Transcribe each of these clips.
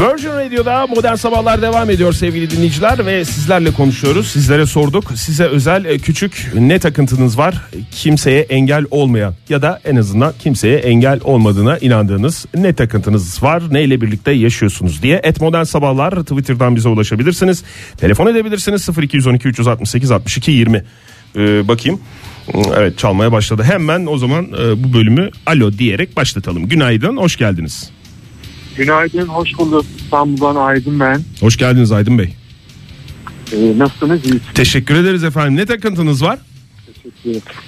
Virgin Radio'da Modern Sabahlar devam ediyor sevgili dinleyiciler ve sizlerle konuşuyoruz. Sizlere sorduk. Size özel e, küçük ne takıntınız var? Kimseye engel olmayan ya da en azından kimseye engel olmadığına inandığınız ne takıntınız var? Neyle birlikte yaşıyorsunuz diye. Et Modern Sabahlar Twitter'dan bize ulaşabilirsiniz. Telefon edebilirsiniz 0212 368 62 20. Ee, bakayım. Evet çalmaya başladı. Hemen o zaman e, bu bölümü alo diyerek başlatalım. Günaydın, hoş geldiniz. Günaydın, hoş bulduk. İstanbul'dan Aydın ben. Hoş geldiniz Aydın Bey. Ee, nasılsınız? İyi. Teşekkür ederiz efendim. Ne takıntınız var?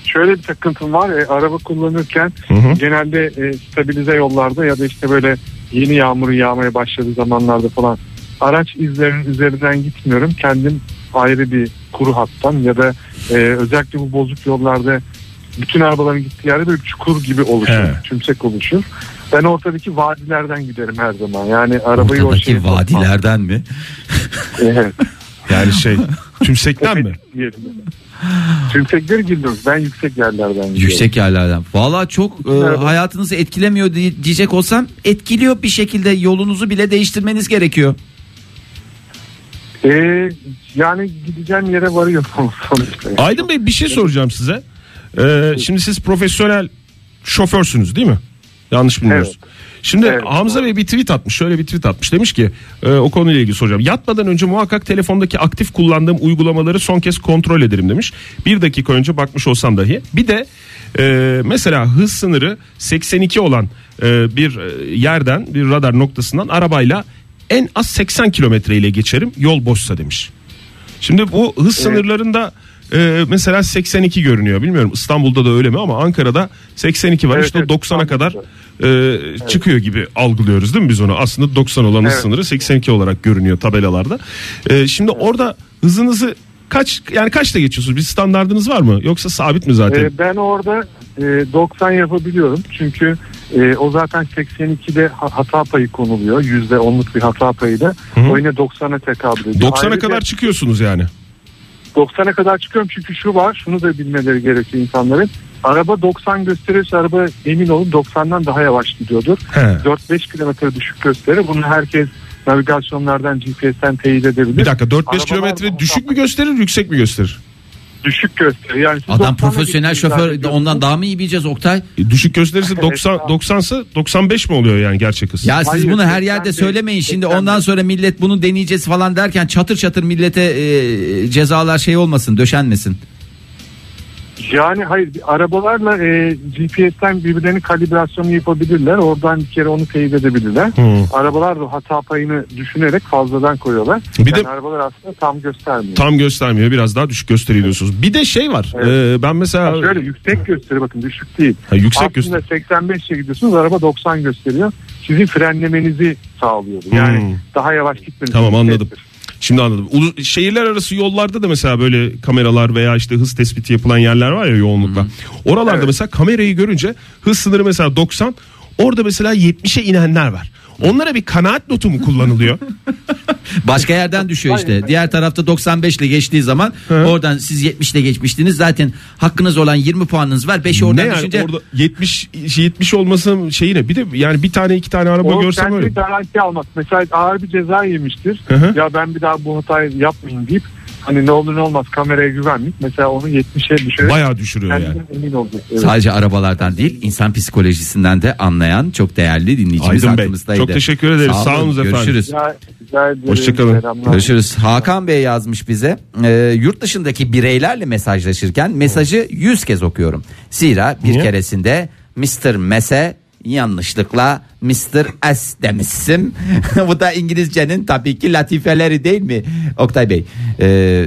Şöyle bir takıntım var. E, araba kullanırken hı. genelde e, stabilize yollarda ya da işte böyle yeni yağmurun yağmaya başladığı zamanlarda falan araç izlerinin üzerinden gitmiyorum. Kendim ayrı bir kuru hattan ya da e, özellikle bu bozuk yollarda bütün arabaların gittiği yerde böyle çukur gibi oluşur. He. Tümsek oluşur. Ben ortadaki vadilerden giderim her zaman. Yani arabayı o Ortadaki şeye vadilerden mi? Evet. Yani şey tümsekten mi? yerine. Tümsekleri gidiyoruz. Ben yüksek yerlerden gidiyorum. Yüksek yerlerden. Valla çok e, hayatınızı etkilemiyor diye- diyecek olsam etkiliyor bir şekilde yolunuzu bile değiştirmeniz gerekiyor. Ee, yani gideceğim yere varıyor sonuçta. Aydın Bey bir şey soracağım size. Ee, şimdi siz profesyonel şoförsünüz değil mi? Yanlış bilmiyoruz. Evet. Şimdi Evet. Hamza Bey bir tweet atmış. Şöyle bir tweet atmış. Demiş ki e, o konuyla ilgili soracağım. Yatmadan önce muhakkak telefondaki aktif kullandığım uygulamaları son kez kontrol ederim demiş. Bir dakika önce bakmış olsam dahi. Bir de e, mesela hız sınırı 82 olan e, bir e, yerden bir radar noktasından arabayla en az 80 kilometre ile geçerim yol boşsa demiş. Şimdi bu hız sınırlarında e, mesela 82 görünüyor. Bilmiyorum İstanbul'da da öyle mi ama Ankara'da 82 var. Evet, işte evet, 90'a kadar e, çıkıyor gibi algılıyoruz değil mi biz onu? Aslında 90 olan hız Evet. sınırı 82 olarak görünüyor tabelalarda. E, şimdi orada hızınızı kaç yani kaçta geçiyorsunuz? Bir standardınız var mı? Yoksa sabit mi zaten? Ee, ben orada 90 yapabiliyorum. Çünkü e, o zaten 82'de ha- hata payı konuluyor. %10'luk bir hata payı da. O yine 90'a tekabül ediyor. 90'a Ayrıca kadar çıkıyorsunuz yani. 90'a kadar çıkıyorum çünkü şu var. Şunu da bilmeleri gerekiyor insanların. Araba 90 gösterirse araba emin olun 90'dan daha yavaş gidiyordur. He. 4-5 kilometre düşük gösterir. Bunu herkes navigasyonlardan GPS'ten teyit edebilir. Bir dakika 4-5 Arabalar- kilometre düşük mü gösterir yüksek mi gösterir? Düşük gösterir. Yani siz Adam 90'la profesyonel şoför zannediyorsunuz. ondan daha mı iyi bileceğiz Oktay? E, düşük gösterirse 90 tamam. 90 ise 95 mi oluyor yani gerçek hız? Ya siz Hayır, bunu her 85, yerde söylemeyin şimdi 85. ondan sonra millet bunu deneyeceğiz falan derken çatır çatır millete e, cezalar şey olmasın döşenmesin. Yani hayır arabalarla e, GPS'ten birbirlerinin kalibrasyonu yapabilirler. Oradan bir kere onu teyit edebilirler. Hı. Arabalar da hata payını düşünerek fazladan koyuyorlar. Bir yani de- arabalar aslında tam göstermiyor. Tam göstermiyor biraz daha düşük gösteriyor diyorsunuz. Bir de şey var Evet. e, ben mesela Ha, şöyle yüksek gösteriyor bakın düşük değil. Ha, yüksek Aslında göster. 85'e gidiyorsunuz araba 90 gösteriyor. Sizin frenlemenizi sağlıyor. Yani Hmm. daha yavaş gitmenizi. Tamam, anladım. gerektirir. Şimdi anladım. Ulu- şehirler arası yollarda da mesela böyle kameralar veya işte hız tespiti yapılan yerler var ya yoğunlukla. Oralarda Evet. mesela kamerayı görünce hız sınırı mesela 90 orada mesela 70'e inenler var. Onlara bir kanaat notu mu kullanılıyor? Başka yerden düşüyor işte. Diğer tarafta 95 ile geçtiği zaman oradan siz 70 ile geçmiştiniz. Zaten hakkınız olan 20 puanınız var. 5'i ne oradan yani düşünce orada 70 70 olmasının şeyi ne? Bir de yani bir tane iki tane araba O görsem öyle. garanti almak. Mesela ağır bir ceza yemiştir. Hı. Ya ben bir daha bu hatayı yapmayayım deyip hani ne olur ne olmaz kameraya güvenlik. Mesela onu 70'e düşürerek Bayağı düşürüyor yani. emin olacak. Evet. sadece arabalardan değil insan psikolojisinden de anlayan çok değerli dinleyicimiz Aydın Bey, aklımızdaydı. çok teşekkür ederiz. Sağ olun efendim. Görüşürüz. Rica ederim. Hoşçakalın. Selamlar. Görüşürüz. Hakan Bey yazmış bize. Ee, yurt dışındaki bireylerle mesajlaşırken mesajı 100 kez okuyorum. Zira bir Niye? keresinde Mr. Mese yanlışlıkla Mr. S demişsin. Bu da İngilizcenin tabii ki latifeleri değil mi Oktay Bey? Ee,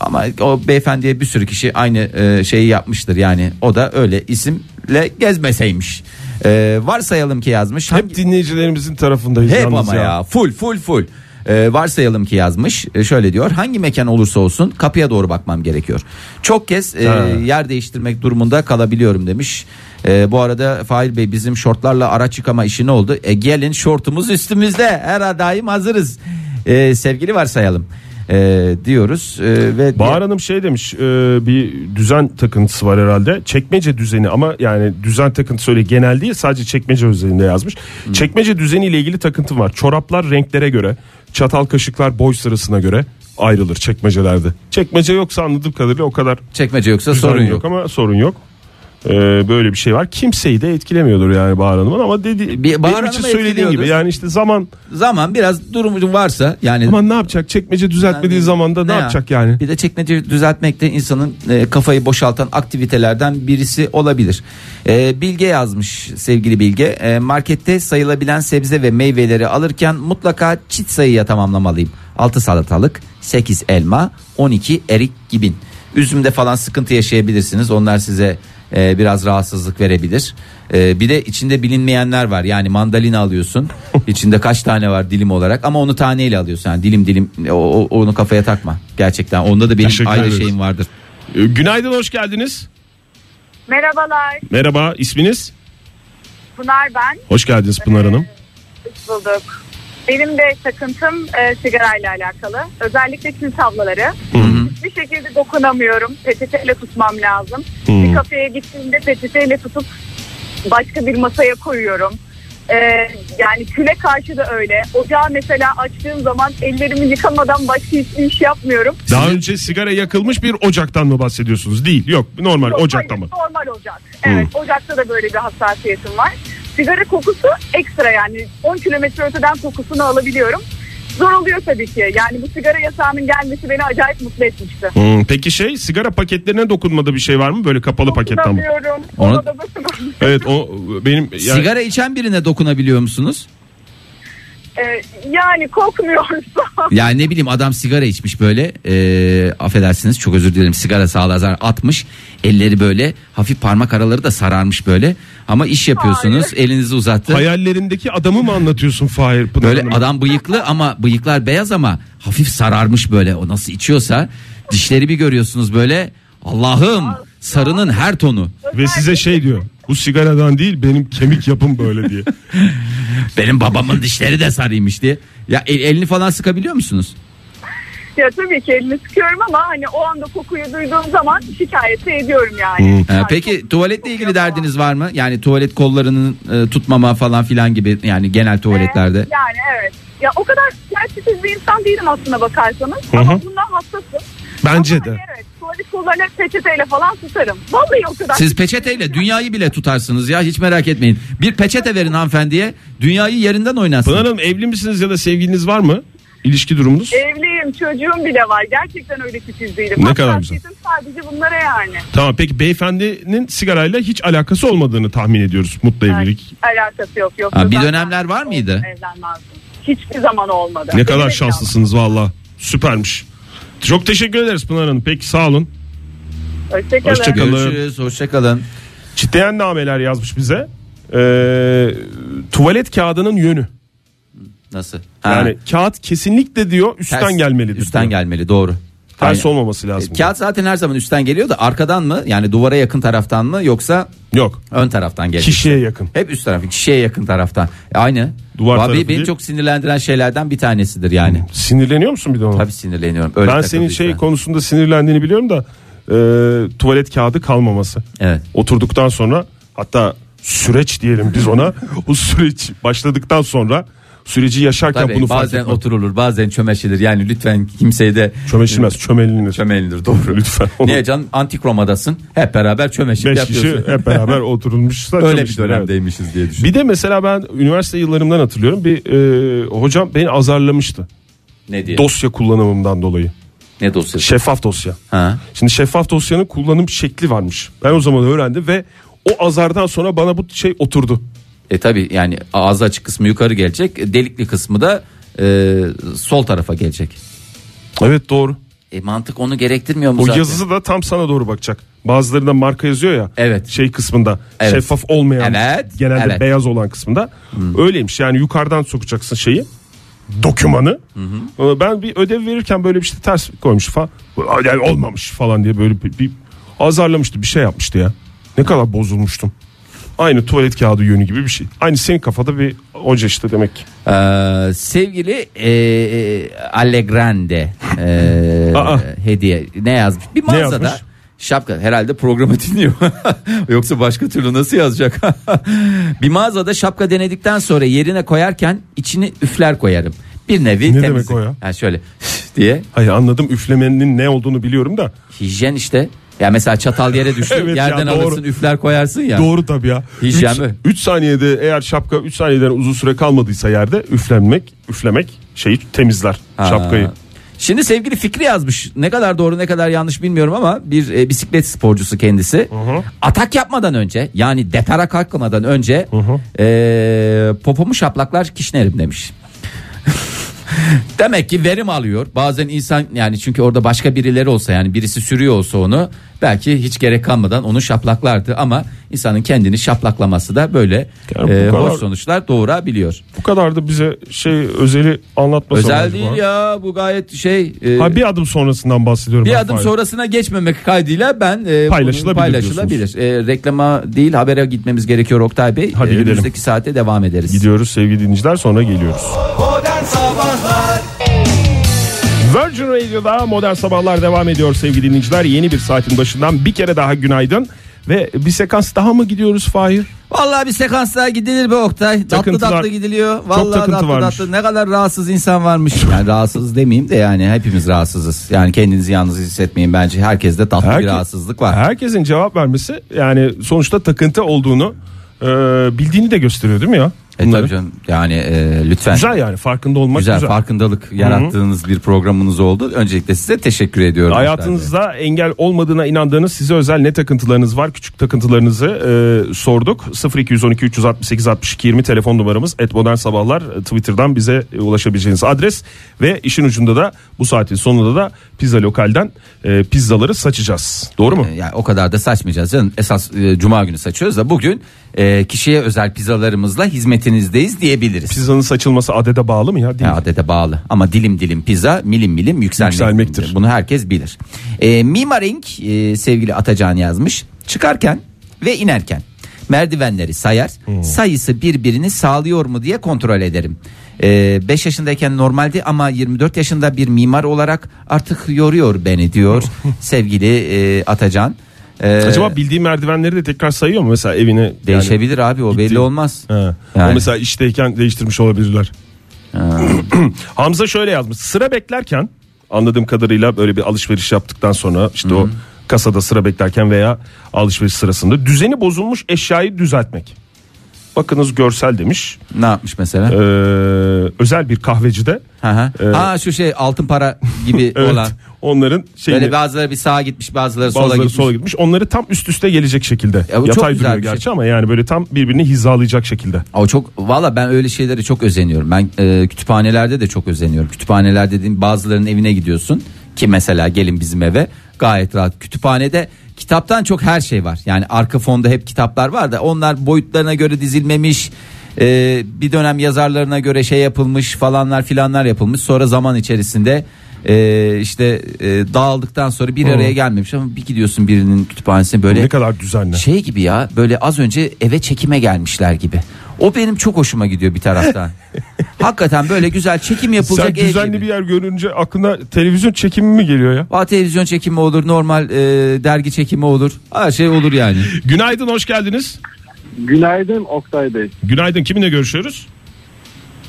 ama o beyefendiye bir sürü kişi aynı e, şeyi yapmıştır yani. O da öyle isimle gezmeseymiş. Ee, varsayalım ki yazmış. Hep dinleyicilerimizin tarafındayız hep ama ya. full full full. Ee, varsayalım ki yazmış. Ee, şöyle diyor. Hangi mekan olursa olsun kapıya doğru bakmam gerekiyor. Çok kez e, Ha. yer değiştirmek durumunda kalabiliyorum demiş. Ee, bu arada Fahir Bey bizim şortlarla araç yıkama işi ne oldu? E, gelin şortumuz üstümüzde. Her daim hazırız. Ee, sevgili varsayalım e, diyoruz. E, ve Bahar Hanım şey demiş e, bir düzen takıntısı var herhalde. Çekmece düzeni ama yani düzen takıntısı öyle genel değil sadece çekmece özelinde yazmış. Çekmece düzeni ile ilgili takıntım var. Çoraplar renklere göre, çatal kaşıklar boy sırasına göre ayrılır çekmecelerde. Çekmece yoksa anladığım kadarıyla o kadar çekmece yoksa düzen sorun yok. ama sorun yok. E, böyle bir şey var. Kimseyi de etkilemiyordur yani Bahar Hanım'ın ama dedi Bir- Bahar benim için söylediğim gibi yani işte zaman Zaman biraz durumu varsa yani ama ne yapacak çekmece düzeltmediği Yani zamanda ne, ya? yapacak yani? Bir de çekmece düzeltmek de insanın e, kafayı boşaltan aktivitelerden birisi olabilir. E, Bilge yazmış sevgili Bilge. E, markette sayılabilen sebze ve meyveleri alırken mutlaka çift sayıya tamamlamalıyım. 6 salatalık, 8 elma, 12 erik gibi. Üzümde falan sıkıntı yaşayabilirsiniz. Onlar size e, biraz rahatsızlık verebilir. E, bir de içinde bilinmeyenler var. Yani mandalina alıyorsun. İçinde kaç tane var dilim olarak ama onu taneyle alıyorsun. Yani dilim dilim o, o- onu kafaya takma. Gerçekten onda da benim Teşekkür ayrı ederiz. şeyim vardır. E, Günaydın hoş geldiniz. Merhabalar, Merhaba isminiz? Pınar ben. Hoş geldiniz Pınar Hanım. Hoş bulduk. Benim de takıntım e, sigarayla alakalı. Özellikle kül tablaları. Hiçbir şekilde dokunamıyorum. Peçeteyle tutmam lazım. Bir kafeye gittiğimde peçeteyle tutup başka bir masaya koyuyorum. E, yani küle karşı da öyle. Ocağı mesela açtığım zaman ellerimi yıkamadan başka hiçbir iş yapmıyorum. Daha önce sigara yakılmış bir ocaktan mı bahsediyorsunuz? Değil yok normal Yok, ocakta hayır, mı? Normal ocak. Evet ocakta da böyle bir hassasiyetim var. Sigara kokusu ekstra yani 10 kilometre öteden kokusunu alabiliyorum. Zor oluyor tabii ki. Yani bu sigara yasağının gelmesi beni acayip mutlu etmişti. Hmm, peki şey sigara paketlerine dokunmada bir şey var mı? Böyle kapalı paketten mi? Dokunamıyorum. Ona- Ona da dokunamıyorum. Evet o benim yani, Sigara içen birine dokunabiliyor musunuz? Ee, yani kokmuyorsa. Yani ne bileyim adam sigara içmiş böyle. E, affedersiniz çok özür dilerim. Sigara sağlar atmış. Elleri böyle hafif parmak araları da sararmış böyle. Ama iş yapıyorsunuz elinizi uzattı. hayallerindeki adamı mı anlatıyorsun Fahir Pınar Böyle Hanım? adam bıyıklı ama bıyıklar beyaz ama hafif sararmış böyle. O nasıl içiyorsa dişleri bir görüyorsunuz böyle. Allah'ım sarının her tonu. Ve size şey diyor. Bu sigaradan değil benim kemik yapım böyle diye. benim babamın dişleri de sarıymış diye. Ya el- elini falan sıkabiliyor musunuz? ya tabii ki elini sıkıyorum ama hani o anda kokuyu duyduğum zaman şikayet ediyorum yani. Ee, Yani peki çok- tuvaletle ilgili derdiniz var mı? Yani tuvalet kollarının e, tutmama falan filan gibi yani genel tuvaletlerde. Ee, Yani evet. Ya o kadar sensitif bir insan değilim aslına bakarsanız. Hı hı. Ama bundan hassasım. Bence Ama de. hani Evet. Tuvalet kollarını peçeteyle falan tutarım. Vallahi o kadar. Siz peçeteyle dünyayı bile tutarsınız ya hiç merak etmeyin. Bir peçete verin hanımefendiye dünyayı yerinden oynatsın. Pınar Hanım evli misiniz ya da sevgiliniz var mı? İlişki durumunuz? Evliyim çocuğum bile var. Gerçekten öyle titiz değilim. Ne kadar güzel. Sadece bunlara yani. Tamam peki beyefendinin sigarayla hiç alakası olmadığını tahmin ediyoruz mutlu evlilik. Alakası yok. yok. Ha, bir dönemler var mıydı? Evlenmezdim. Hiçbir zaman olmadı. Ne kadar şanslısınız valla. Süpermiş. Çok teşekkür ederiz Pınar Hanım. Peki sağ olun. Hoşçakalın. Hoşçakalın. Görüşürüz hoşçakalın. Çitleyen nameler yazmış bize. Ee, tuvalet kağıdının yönü. Nasıl? Ha, Yani kağıt kesinlikle diyor üstten ters- gelmelidir. Üstten diyor. gelmeli doğru. Ters Aynen. olmaması lazım. E, Kağıt zaten her zaman üstten geliyor da arkadan mı yani duvara yakın taraftan mı yoksa Yok. ön taraftan geliyor. Kişiye yakın. Hep üst tarafı kişiye yakın taraftan. E, aynı. Duvar Vallahi tarafı beni değil. çok sinirlendiren şeylerden bir tanesidir yani. Sinirleniyor musun bir de ona? Tabii sinirleniyorum. Öyle ben senin şey konusunda sinirlendiğini biliyorum da e, tuvalet kağıdı kalmaması. Evet. Oturduktan sonra hatta süreç diyelim biz ona. o süreç başladıktan sonra süreci yaşarken Tabii bunu fark bazen etmem. oturulur bazen çömeşilir yani lütfen kimseyi de Çömeşilmez çömelinir. çömelilir doğru. Lütfen. Niye can antikromadasın hep beraber çömeşip Beş kişi yapıyorsun. hep beraber oturulmuşsa Öyle bir çömeşilir, evet. dönemdeymişiz diye düşün. Bir de mesela ben üniversite yıllarımdan hatırlıyorum bir e, hocam beni azarlamıştı. Ne diye? Dosya kullanımımdan dolayı. ne dosyası? Şeffaf dosya. Ha. Şimdi şeffaf dosyanın kullanım şekli varmış. Ben o zaman öğrendim ve o azardan sonra bana bu şey oturdu. E tabi yani ağzı açık kısmı yukarı gelecek delikli kısmı da e, sol tarafa gelecek. Evet doğru. E mantık onu gerektirmiyor mu O zaten? yazısı da tam sana doğru bakacak. Bazılarında marka yazıyor ya. Evet. Şey kısmında. Evet. Şeffaf olmayan. Evet, Genelde evet. Hmm. beyaz olan kısmında. Öyleymiş. Yani yukarıdan sokacaksın şeyi. Dokümanı. Ee, Ben bir ödev verirken böyle bir şey ters koymuş falan. Yani olmamış falan diye böyle bir, bir azarlamıştı. Bir şey yapmıştı ya. Ne kadar bozulmuştum. Aynı tuvalet kağıdı yönü gibi bir şey. Aynı senin kafada bir hoca işte demek ki. Ee, sevgili e, e, Allegrande e, Aa. hediye ne yazmış? Bir mağazada yazmış? şapka herhalde programı dinliyor. Yoksa başka türlü nasıl yazacak? bir mağazada şapka denedikten sonra yerine koyarken içini üfler koyarım. Bir nevi Ne temizlik. demek o ya? Yani şöyle diye Hayır anladım üflemenin ne olduğunu biliyorum da. hijyen işte. Ya mesela çatal yere düştü Evet ya, yerden doğru. alırsın üfler koyarsın ya. Doğru tabii ya. Hijyen mi? 3 saniyede eğer şapka 3 saniyeden uzun süre kalmadıysa yerde üflenmek, üflemek şeyi temizler Ha. şapkayı. Şimdi sevgili Fikri yazmış. Ne kadar doğru ne kadar yanlış bilmiyorum ama bir e, bisiklet sporcusu kendisi. Atak yapmadan önce yani depara kalkmadan önce e, popomu şaplaklar kişnerim demiş. Demek ki verim alıyor. Bazen insan yani çünkü orada başka birileri olsa yani birisi sürüyor olsa onu belki hiç gerek kalmadan onu şaplaklardı ama insanın kendini şaplaklaması da böyle Yani e, kadar- hoş sonuçlar doğurabiliyor. Bu kadar da bize şey özeli anlatmasa Özel acaba? değil ya bu gayet şey e, Ha bir adım sonrasından bahsediyorum. Bir adım Fahir. sonrasına geçmemek kaydıyla ben e, Paylaşılabilir paylaşılabilir. E, reklama değil habere gitmemiz gerekiyor Oktay Bey. Hadi E, gidelim. Önümüzdeki saate devam ederiz. Gidiyoruz sevgili dinleyiciler sonra geliyoruz. Virgin Radio'da modern sabahlar devam ediyor sevgili dinleyiciler. Yeni bir saatin başından bir kere daha günaydın. Ve bir sekans daha mı gidiyoruz Fahir? Vallahi bir sekans daha gidilir be Oktay. Tatlı Takıntılar- tatlı gidiliyor. Çok Vallahi takıntı tatlı varmış. tatlı. Ne kadar rahatsız insan varmış. Yani rahatsız demeyeyim de yani hepimiz rahatsızız. Yani kendinizi yalnız hissetmeyin bence. Herkeste tatlı bir Herke- rahatsızlık var. Herkesin cevap vermesi yani sonuçta takıntı olduğunu e, bildiğini de gösteriyor değil mi ya? E tabii canım. Yani e, lütfen. Güzel yani farkında olmak Güzel, güzel. farkındalık yarattığınız bir programınız oldu. Öncelikle size teşekkür ediyorum. Hayatınızda engel olmadığına inandığınız size özel ne takıntılarınız var? Küçük takıntılarınızı e, sorduk. 0212 368 62 20 telefon numaramız. Et Modern Sabahlar e, Twitter'dan bize ulaşabileceğiniz adres. Ve işin ucunda da bu saatin sonunda da pizza lokalden e, pizzaları saçacağız. Doğru mu? E, Yani o kadar da saçmayacağız canım. Esas e, cuma günü saçıyoruz da bugün e, kişiye özel pizzalarımızla hizmetinizdeyiz diyebiliriz. Pizzanın saçılması adede bağlı mı ya? Değil. Ya adete bağlı ama dilim dilim pizza milim milim yükselmektir. Yükselmektir. Bunu herkes bilir. E, Mimarink e, sevgili Atacan yazmış. Çıkarken ve inerken merdivenleri sayar. Sayısı birbirini sağlıyor mu diye kontrol ederim. 5 yaşındayken normaldi ama 24 yaşında bir mimar olarak artık yoruyor beni diyor sevgili e, Atacan. E, Acaba bildiği merdivenleri de tekrar sayıyor mu mesela evine? yani- değişebilir abi o belli gitti. olmaz. He. Yani. O mesela işteyken değiştirmiş olabilirler. Hamza şöyle yazmış. Sıra beklerken anladığım kadarıyla böyle bir alışveriş yaptıktan sonra işte o kasada sıra beklerken veya alışveriş sırasında düzeni bozulmuş eşyayı düzeltmek. Bakınız görsel demiş. Ne yapmış mesela? Ee, özel bir kahvecide. Hı hı. Ee, ha şu şey altın para gibi Evet. olan. Onların şeyini Böyle bazıları bir sağa gitmiş bazıları sola bazıları gitmiş. sola gitmiş. Onları tam üst üste gelecek şekilde. Ya bu çok Yatay güzel duruyor bir şey. gerçi ama yani böyle tam birbirini hizalayacak şekilde. O çok valla ben öyle şeylere çok özeniyorum. Ben e, kütüphanelerde de çok özeniyorum. Kütüphaneler dediğim bazılarının evine gidiyorsun ki mesela gelin bizim eve gayet rahat. Kütüphanede kitaptan çok her şey var. Yani arka fonda hep kitaplar var da onlar boyutlarına göre dizilmemiş. e, bir dönem yazarlarına göre şey yapılmış falanlar filanlar yapılmış. Sonra zaman içerisinde e, işte e, dağıldıktan sonra bir araya gelmemiş ama bir gidiyorsun birinin kütüphanesine böyle Ne kadar düzenli. şey gibi ya böyle az önce eve çekime gelmişler gibi. O benim çok hoşuma gidiyor bir taraftan. Hakikaten böyle güzel çekim yapılacak Sen ev düzenli gibi. bir yer görünce aklına televizyon çekimi mi geliyor ya? Aa, televizyon çekimi olur normal e, dergi çekimi olur her şey olur yani. Günaydın hoş geldiniz. Günaydın Oktay Bey. Günaydın kiminle görüşüyoruz?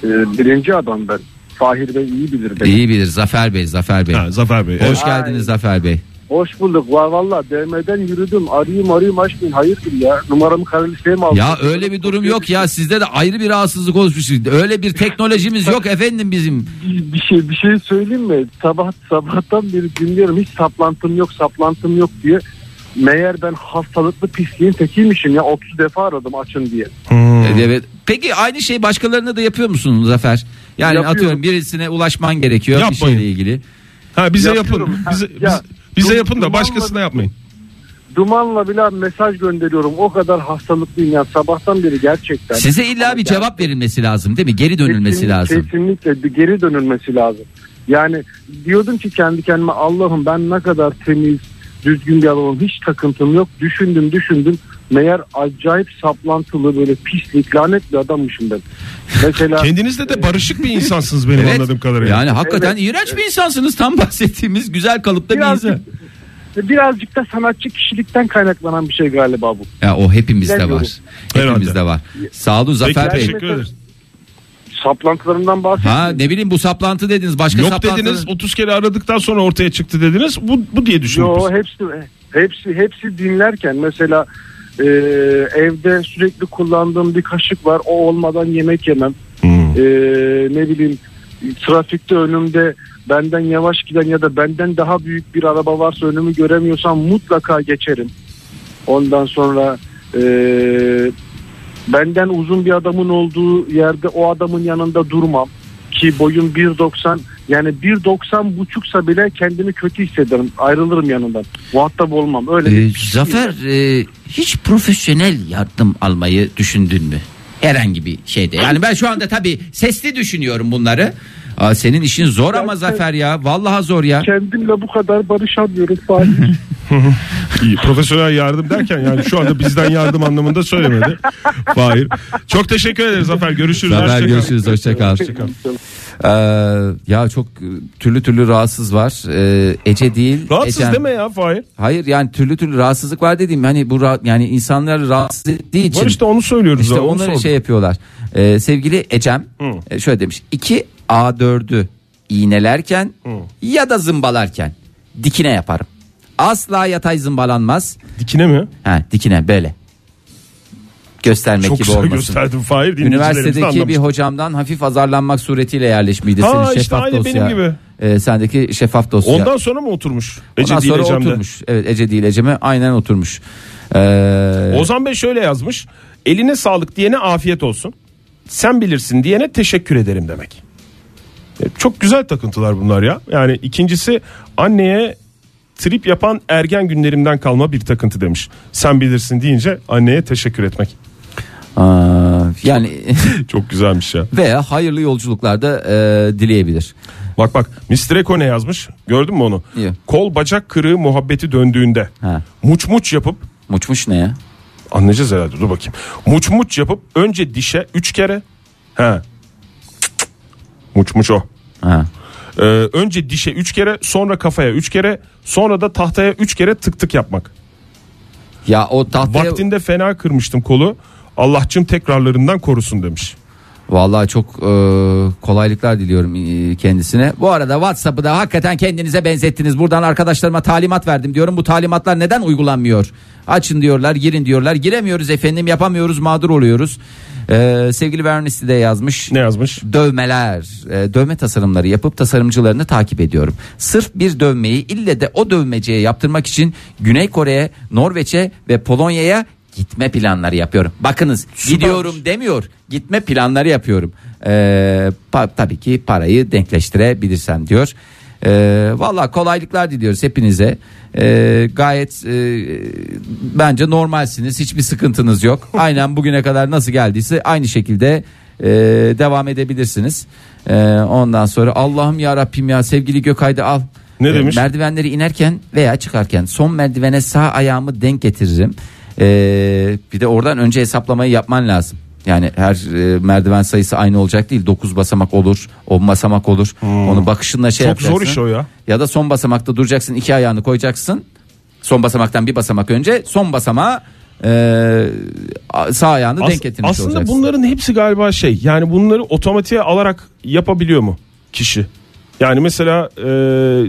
Ee, birinci adam ben. Fahir Bey iyi bilir beni. İyi bilir Zafer Bey Zafer Bey. Ha, Zafer Bey. Hoş Evet. geldiniz Zafer Bey. Hoş bulduk. Va valla DM'den yürüdüm. Arayayım arayayım açmayın. Hayırdır ya? Numaramı kara listeye mi aldın? Ya öyle bir durum yok ya sizde de ayrı bir rahatsızlık oluşmuş. Öyle bir teknolojimiz yok efendim bizim. Bir, bir şey bir şey söyleyeyim mi? Sabah sabahtan beri dinliyorum. Hiç saplantım yok, saplantım yok diye. Meğer ben hastalıklı pisliğin tekiymişim ya. 30 defa aradım açın diye. Hmm. Evet. Peki aynı şeyi başkalarına da yapıyor musun Zafer? Yani Yapıyorum. atıyorum birisine ulaşman gerekiyor Yapmayın. bir şeyle ilgili. Ha bize Yapıyorum. yapın. Ha, Bize, ya, biz- bize dum- yapın da dumanla- başkasına yapmayın. Dumanla bile mesaj gönderiyorum. O kadar hastalıklıyım ya. Sabahtan beri gerçekten. Size illa bir cevap verilmesi lazım değil mi? Geri dönülmesi Kesinlikle- lazım. Kesinlikle bir geri dönülmesi lazım. Yani diyordum ki kendi kendime Allah'ım ben ne kadar temiz, düzgün bir adamım. Hiç takıntım yok. Düşündüm düşündüm. Meğer acayip saplantılı böyle pislik lanet bir adammışım ben. Mesela Kendinizde de barışık bir insansınız benim Evet. anladığım kadarıyla. Yani hakikaten Evet. iğrenç bir insansınız. Tam bahsettiğimiz güzel kalıpta bir birazcık, insan. birazcık da sanatçı kişilikten kaynaklanan bir şey galiba bu. Ya o hepimizde var. Hepimizde var. Sağ olun Peki, Zafer Bey. teşekkür ederiz. Saplantılarından bahsediyorum. Ha ne bileyim bu saplantı dediniz. Başka Yok saplantı. dediniz 30 kere aradıktan sonra ortaya çıktı dediniz. Bu, bu diye düşündük Yo biz. hepsi hepsi hepsi dinlerken mesela e, evde sürekli kullandığım bir kaşık var. O olmadan yemek yemem. Hmm. E, ne bileyim trafikte önümde benden yavaş giden ya da benden daha büyük bir araba varsa önümü göremiyorsam mutlaka geçerim. Ondan sonra e, benden uzun bir adamın olduğu yerde o adamın yanında durmam ki boyum 1.90 yani 1.90 buçuksa bile kendimi kötü hissederim ayrılırım yanından muhatap olmam öyle Ee, bir Zafer e, hiç profesyonel yardım almayı düşündün mü? Herhangi bir şeyde. Yani ben şu anda tabii sesli düşünüyorum bunları. Aa, senin işin zor ama Ben- Zafer ya. Vallahi zor ya. kendimle bu kadar barışamıyorum Fahir. İyi, profesyonel yardım derken yani şu anda bizden yardım anlamında söylemedi. Hayır. Çok teşekkür ederiz Zafer. Görüşürüz. Zafer Hoşça görüşürüz. Hoşça kal. Ee, ya çok e, türlü türlü rahatsız var. Ee, Ece değil. Rahatsız Ecem. deme ya Fahir. Hayır yani türlü türlü rahatsızlık var dediğim hani bu ra- yani insanlar rahatsız ettiği için. Var işte onu söylüyoruz. İşte onu onları sordum. şey yapıyorlar. Ee, sevgili Ecem Hı. e, şöyle demiş. 2 A4'ü iğnelerken ya da zımbalarken dikine yaparım. Asla yatay zımbalanmaz. Dikine mi? Ha, dikine böyle. Göstermek Çok gibi güzel olmasın. gösterdim Fahir. Üniversitedeki bir hocamdan hafif azarlanmak suretiyle yerleşmiydi. Ha, Senin işte şeffaf aynı dosya. benim gibi. Ee, sendeki şeffaf dosya. Ondan sonra mı oturmuş? Ece Ondan sonra Ecem'de. oturmuş. Evet Ece değil Ecem'e aynen oturmuş. Ee, Ozan Bey şöyle yazmış. Eline sağlık diyene afiyet olsun. Sen bilirsin diyene teşekkür ederim demek. E, Çok güzel takıntılar bunlar ya. Yani ikincisi anneye trip yapan ergen günlerimden kalma bir takıntı demiş. Sen bilirsin deyince anneye teşekkür etmek. aa, yani Çok güzelmiş ya. veya hayırlı yolculuklarda e, dileyebilir. Bak bak Mr. Eko ne yazmış? Gördün mü onu? İyi. Kol bacak kırığı muhabbeti döndüğünde Ha. muç muç yapıp Muçmuş ne ya? anlayacağız herhalde dur bakayım. Muç muç yapıp önce dişe 3 kere he. Muç muç o. Ha. Ee, önce dişe 3 kere sonra kafaya 3 kere sonra da tahtaya 3 kere tık tık yapmak. Ya o tahtaya Vaktinde fena kırmıştım kolu. Allah'cım tekrarlarından korusun demiş. Vallahi çok e, kolaylıklar diliyorum e, kendisine. Bu arada WhatsApp'ı da hakikaten kendinize benzettiniz. Buradan arkadaşlarıma talimat verdim diyorum. Bu talimatlar neden uygulanmıyor? Açın diyorlar, girin diyorlar. Giremiyoruz efendim, yapamıyoruz, mağdur oluyoruz. E, sevgili Vernisti de yazmış. Ne yazmış? Dövmeler, e, dövme tasarımları yapıp tasarımcılarını takip ediyorum. Sırf bir dövmeyi ille de o dövmeciye yaptırmak için Güney Kore'ye, Norveç'e ve Polonya'ya gitme planları yapıyorum. Bakınız gidiyorum demiyor. Gitme planları yapıyorum. Ee, pa- tabii ki parayı denkleştirebilirsem diyor. Ee, Valla kolaylıklar diliyoruz hepinize. Ee, gayet e, bence normalsiniz. Hiçbir sıkıntınız yok. Aynen bugüne kadar nasıl geldiyse aynı şekilde e, devam edebilirsiniz. Ee, ondan sonra Allah'ım ya Rabbim ya sevgili Gökay'da al. Ne demiş? Merdivenleri inerken veya çıkarken son merdivene sağ ayağımı denk getiririm. Ee, bir de oradan önce hesaplamayı yapman lazım. Yani her e, merdiven sayısı aynı olacak değil. 9 basamak olur, 10 basamak olur. Onu bakışınla şey Hmm. Çok zor yapacaksın. iş o ya. Ya da son basamakta duracaksın, iki ayağını koyacaksın. Son basamaktan bir basamak önce, son basamağa e, sağ ayağını As- denk getirmiş aslında olacaksın. bunların hepsi galiba şey yani bunları otomatiğe alarak yapabiliyor mu kişi? Yani mesela e,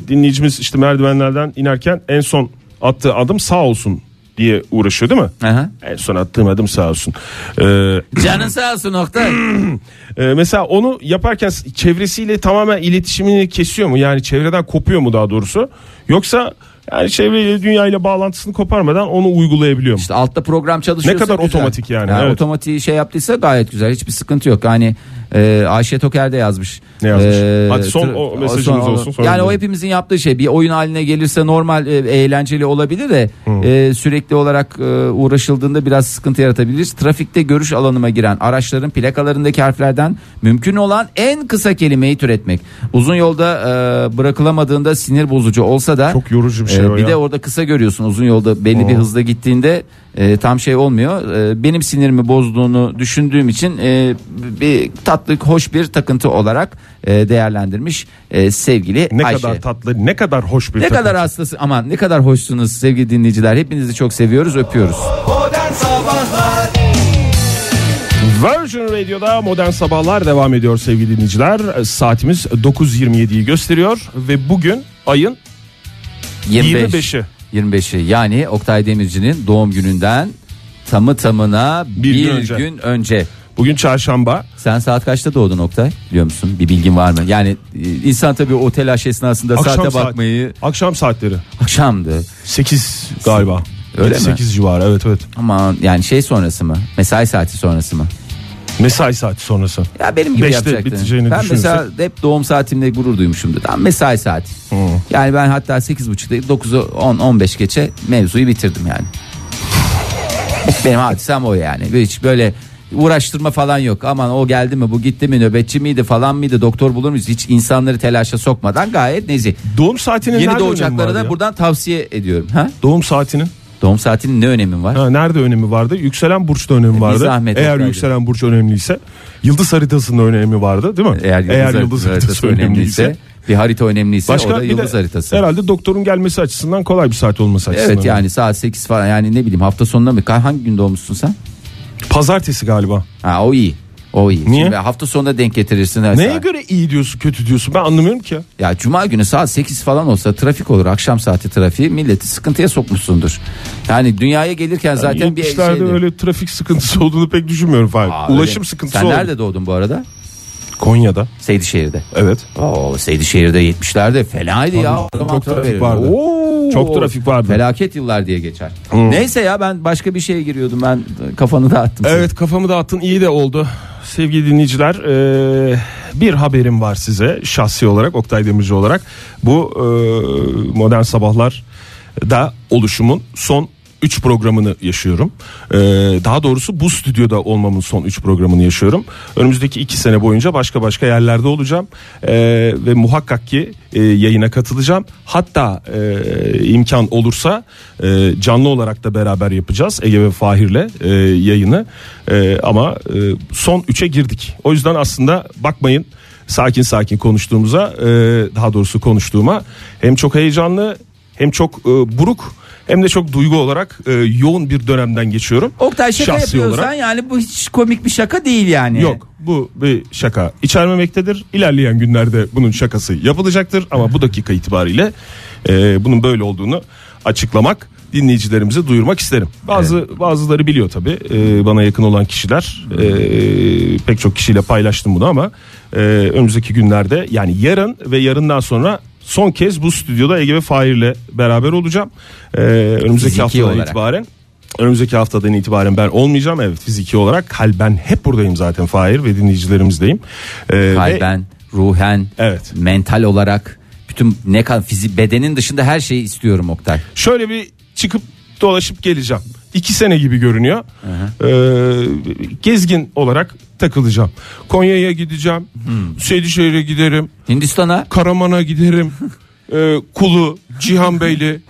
dinleyicimiz işte merdivenlerden inerken en son attığı adım sağ olsun diye uğraşıyor değil mi? Aha. En son attığım adım sağ olsun. E, Canın sağ olsun Oktay. e, mesela onu yaparken çevresiyle tamamen iletişimini kesiyor mu? Yani çevreden kopuyor mu daha doğrusu? Yoksa yani çevreyle dünyayla bağlantısını koparmadan onu uygulayabiliyor mu? İşte altta program çalışıyorsa Ne kadar güzel. otomatik yani, Ya evet. Otomatiği şey yaptıysa gayet güzel. Hiçbir sıkıntı yok. Hani e, Ayşe Toker de yazmış. Ne yazmış? E, Hadi son o mesajımız olsun, sonra Yani o hepimizin yaptığı şey. Bir oyun haline gelirse normal e, eğlenceli olabilir de e, sürekli olarak e, uğraşıldığında biraz sıkıntı yaratabilir. Trafikte görüş alanıma giren araçların plakalarındaki harflerden mümkün olan en kısa kelimeyi türetmek. Uzun yolda e, bırakılamadığında sinir bozucu olsa da Çok yorucu bir şey e, o bir ya. de orada kısa görüyorsun uzun yolda belli bir hızda gittiğinde e, tam şey olmuyor. E, benim sinirimi bozduğunu düşündüğüm için e, bir tatlı hoş bir takıntı olarak e, değerlendirmiş e, sevgili Ne Ayşe. kadar tatlı, ne kadar hoş bir ne takım. kadar hastası aman ne kadar hoşsunuz sevgili dinleyiciler. Hepinizi çok seviyoruz, öpüyoruz. Modern Sabahlar Virgin Radio'da modern sabahlar devam ediyor sevgili dinleyiciler. Saatimiz 9.27'yi gösteriyor ve bugün ayın 25. 25'i. 25'i yani Oktay Demirci'nin doğum gününden tamı tamına bir, gün gün, önce. önce. Bugün çarşamba. Sen saat kaçta doğdun Oktay? Biliyor musun? Bir bilgin var mı? Yani e, insan tabii o telaş esnasında Akşam saate saat- bakmayı Akşam saatleri. akşamdı. 8 galiba. Öyle mi? 8 civarı evet evet. Ama yani şey sonrası mı? Mesai saati sonrası mı? Mesai saati sonrası. Ya benim gibi Beşte biteceğini Ben düşünürsek. mesela hep doğum saatimde gurur duymuşumdur. Tam mesai saati. Yani ben hatta 8.30'da 9'u 10 15 geçe mevzuyu bitirdim yani. Benim hadisem o yani. Hiç böyle uğraştırma falan yok. Aman o geldi mi bu gitti mi nöbetçi miydi falan mıydı doktor bulur muyuz? Hiç insanları telaşa sokmadan gayet nezih. Doğum saatinin Yeni nerede önemi doğacaklara var da ya? buradan tavsiye ediyorum. Ha? Doğum saatinin Doğum saatinin ne önemi var? ha, nerede önemi vardı? Yükselen burçta önemi vardı. zahmet Eğer Oktay'cığım. yükselen burç önemliyse yıldız haritasının önemi vardı değil mi? Eğer yıldız, haritası, önemliyse, bir harita önemliyse o da yıldız de haritası. Herhalde doktorun gelmesi açısından kolay bir saat olması açısından. Evet yani saat 8 falan yani ne bileyim hafta sonunda mı? Hangi gün doğmuşsun sen? Pazartesi galiba. Ha o iyi. O iyi. Niye? Şimdi hafta sonunda denk getirirsin. her Neye saat. göre iyi diyorsun kötü diyorsun ben anlamıyorum ki. ya. Ya cuma günü saat 8 falan olsa trafik olur. Akşam saati trafiği milleti sıkıntıya sokmuşsundur. Yani dünyaya gelirken zaten bir 70'lerde şeydi. öyle trafik sıkıntısı olduğunu pek düşünmüyorum Fahir. Aa, Ulaşım öyle. sıkıntısı Sen oldu. nerede doğdun bu arada? Konya'da. Seydişehir'de. Evet. Oo Seydişehir'de 70'lerde fenaydı ya. Çok trafik vardı. Oo, Çok trafik vardı. Felaket yıllar diye geçer. Neyse ya ben başka bir şeye giriyordum ben kafanı dağıttım. senin. Evet kafamı dağıttın iyi de oldu. Sevgili dinleyiciler eee, bir haberim var size şahsi olarak Oktay Demirci olarak. Bu eee, modern sabahlar da oluşumun son 3 programını yaşıyorum. Eee, daha doğrusu bu stüdyoda olmamın son 3 programını yaşıyorum. Önümüzdeki 2 sene boyunca başka başka yerlerde olacağım. Eee, ve muhakkak ki eee, yayına katılacağım. Hatta eee, imkan olursa eee, canlı olarak da beraber yapacağız Ege ve Fahir'le eee, yayını. Eee, ama eee, son 3'e girdik. O yüzden aslında bakmayın sakin sakin konuştuğumuza eee, daha doğrusu konuştuğuma hem çok heyecanlı hem çok eee, buruk hem de çok duygu olarak eee, yoğun bir dönemden geçiyorum. Oktay şaka Şahsi yapıyorsan olarak. yani bu hiç komik bir şaka değil yani. Yok bu bir şaka içermemektedir. İlerleyen günlerde bunun şakası yapılacaktır ama bu dakika itibariyle e, bunun böyle olduğunu açıklamak dinleyicilerimize duyurmak isterim. Bazı bazıları biliyor tabi bana yakın olan kişiler e, pek çok kişiyle paylaştım bunu ama e, önümüzdeki günlerde yani yarın ve yarından sonra son kez bu stüdyoda Ege ve Fahir'le beraber olacağım. E, önümüzdeki Fiziki haftadan olarak. itibaren Önümüzdeki haftadan itibaren ben olmayacağım evet fiziki olarak. Hal ben hep buradayım zaten Fahir ve dinleyicilerimizdeyim. Ee, ve- Kalben, ruhen, Evet. mental olarak bütün ne kadar fizik bedenin dışında her şeyi istiyorum Oktay. şöyle bir çıkıp dolaşıp geleceğim. İki sene gibi görünüyor. Ee, gezgin olarak takılacağım. Konya'ya gideceğim. Hmm. Seydişehir'e giderim. Hindistan'a Karaman'a giderim. Ee, Kulu, Cihanbeyli,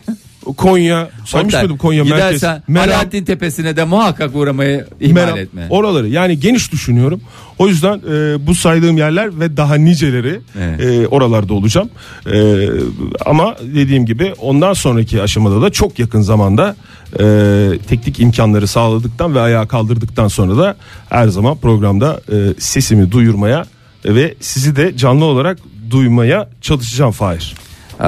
Konya. Saymış Oktay, mıydım Konya merkez? Meram, Alaaddin Tepesi'ne de muhakkak uğramayı ihmal Meram. etme. Oraları yani geniş düşünüyorum. O yüzden e, bu saydığım yerler ve daha niceleri Evet. e, oralarda olacağım. E, ama dediğim gibi ondan sonraki aşamada da çok yakın zamanda e, teknik imkanları sağladıktan ve ayağa kaldırdıktan sonra da her zaman programda e, sesimi duyurmaya ve sizi de canlı olarak duymaya çalışacağım Fahir. Ee,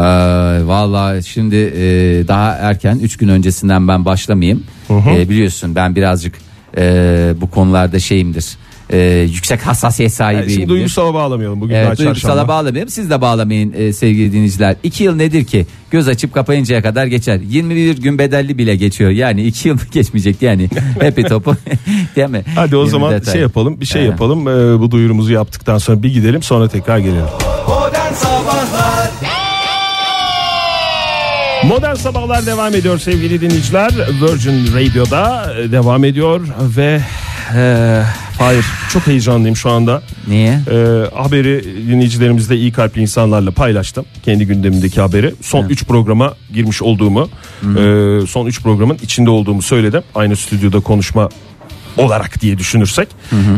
Valla şimdi e, daha erken 3 gün öncesinden ben başlamayayım. Ee, biliyorsun ben birazcık e, bu konularda şeyimdir. E, yüksek hassasiyet Yani sahibiyim. şimdi duygusala bağlamayalım bugün daha Evet, duygusala çarşamba. bağlamayalım. Siz de bağlamayın e, sevgili dinleyiciler. 2 yıl nedir ki? Göz açıp kapayıncaya kadar geçer. 21 gün bedelli bile geçiyor. Yani 2 yıl geçmeyecek yani. Happy topu. Değil mi? Hadi o 20 zaman detay. şey yapalım bir şey Evet. yapalım Ee, bu duyurumuzu yaptıktan sonra bir gidelim sonra tekrar gelelim. Modern Sabahlar Modern Sabahlar devam ediyor sevgili dinleyiciler. Virgin Radio'da e, devam ediyor ve e, hayır çok heyecanlıyım şu anda. Niye? E, haberi dinleyicilerimizle iyi kalpli insanlarla paylaştım. Kendi gündemimdeki haberi. Son 3 programa girmiş olduğumu, e, son 3 programın içinde olduğumu söyledim. Aynı stüdyoda konuşma olarak diye düşünürsek.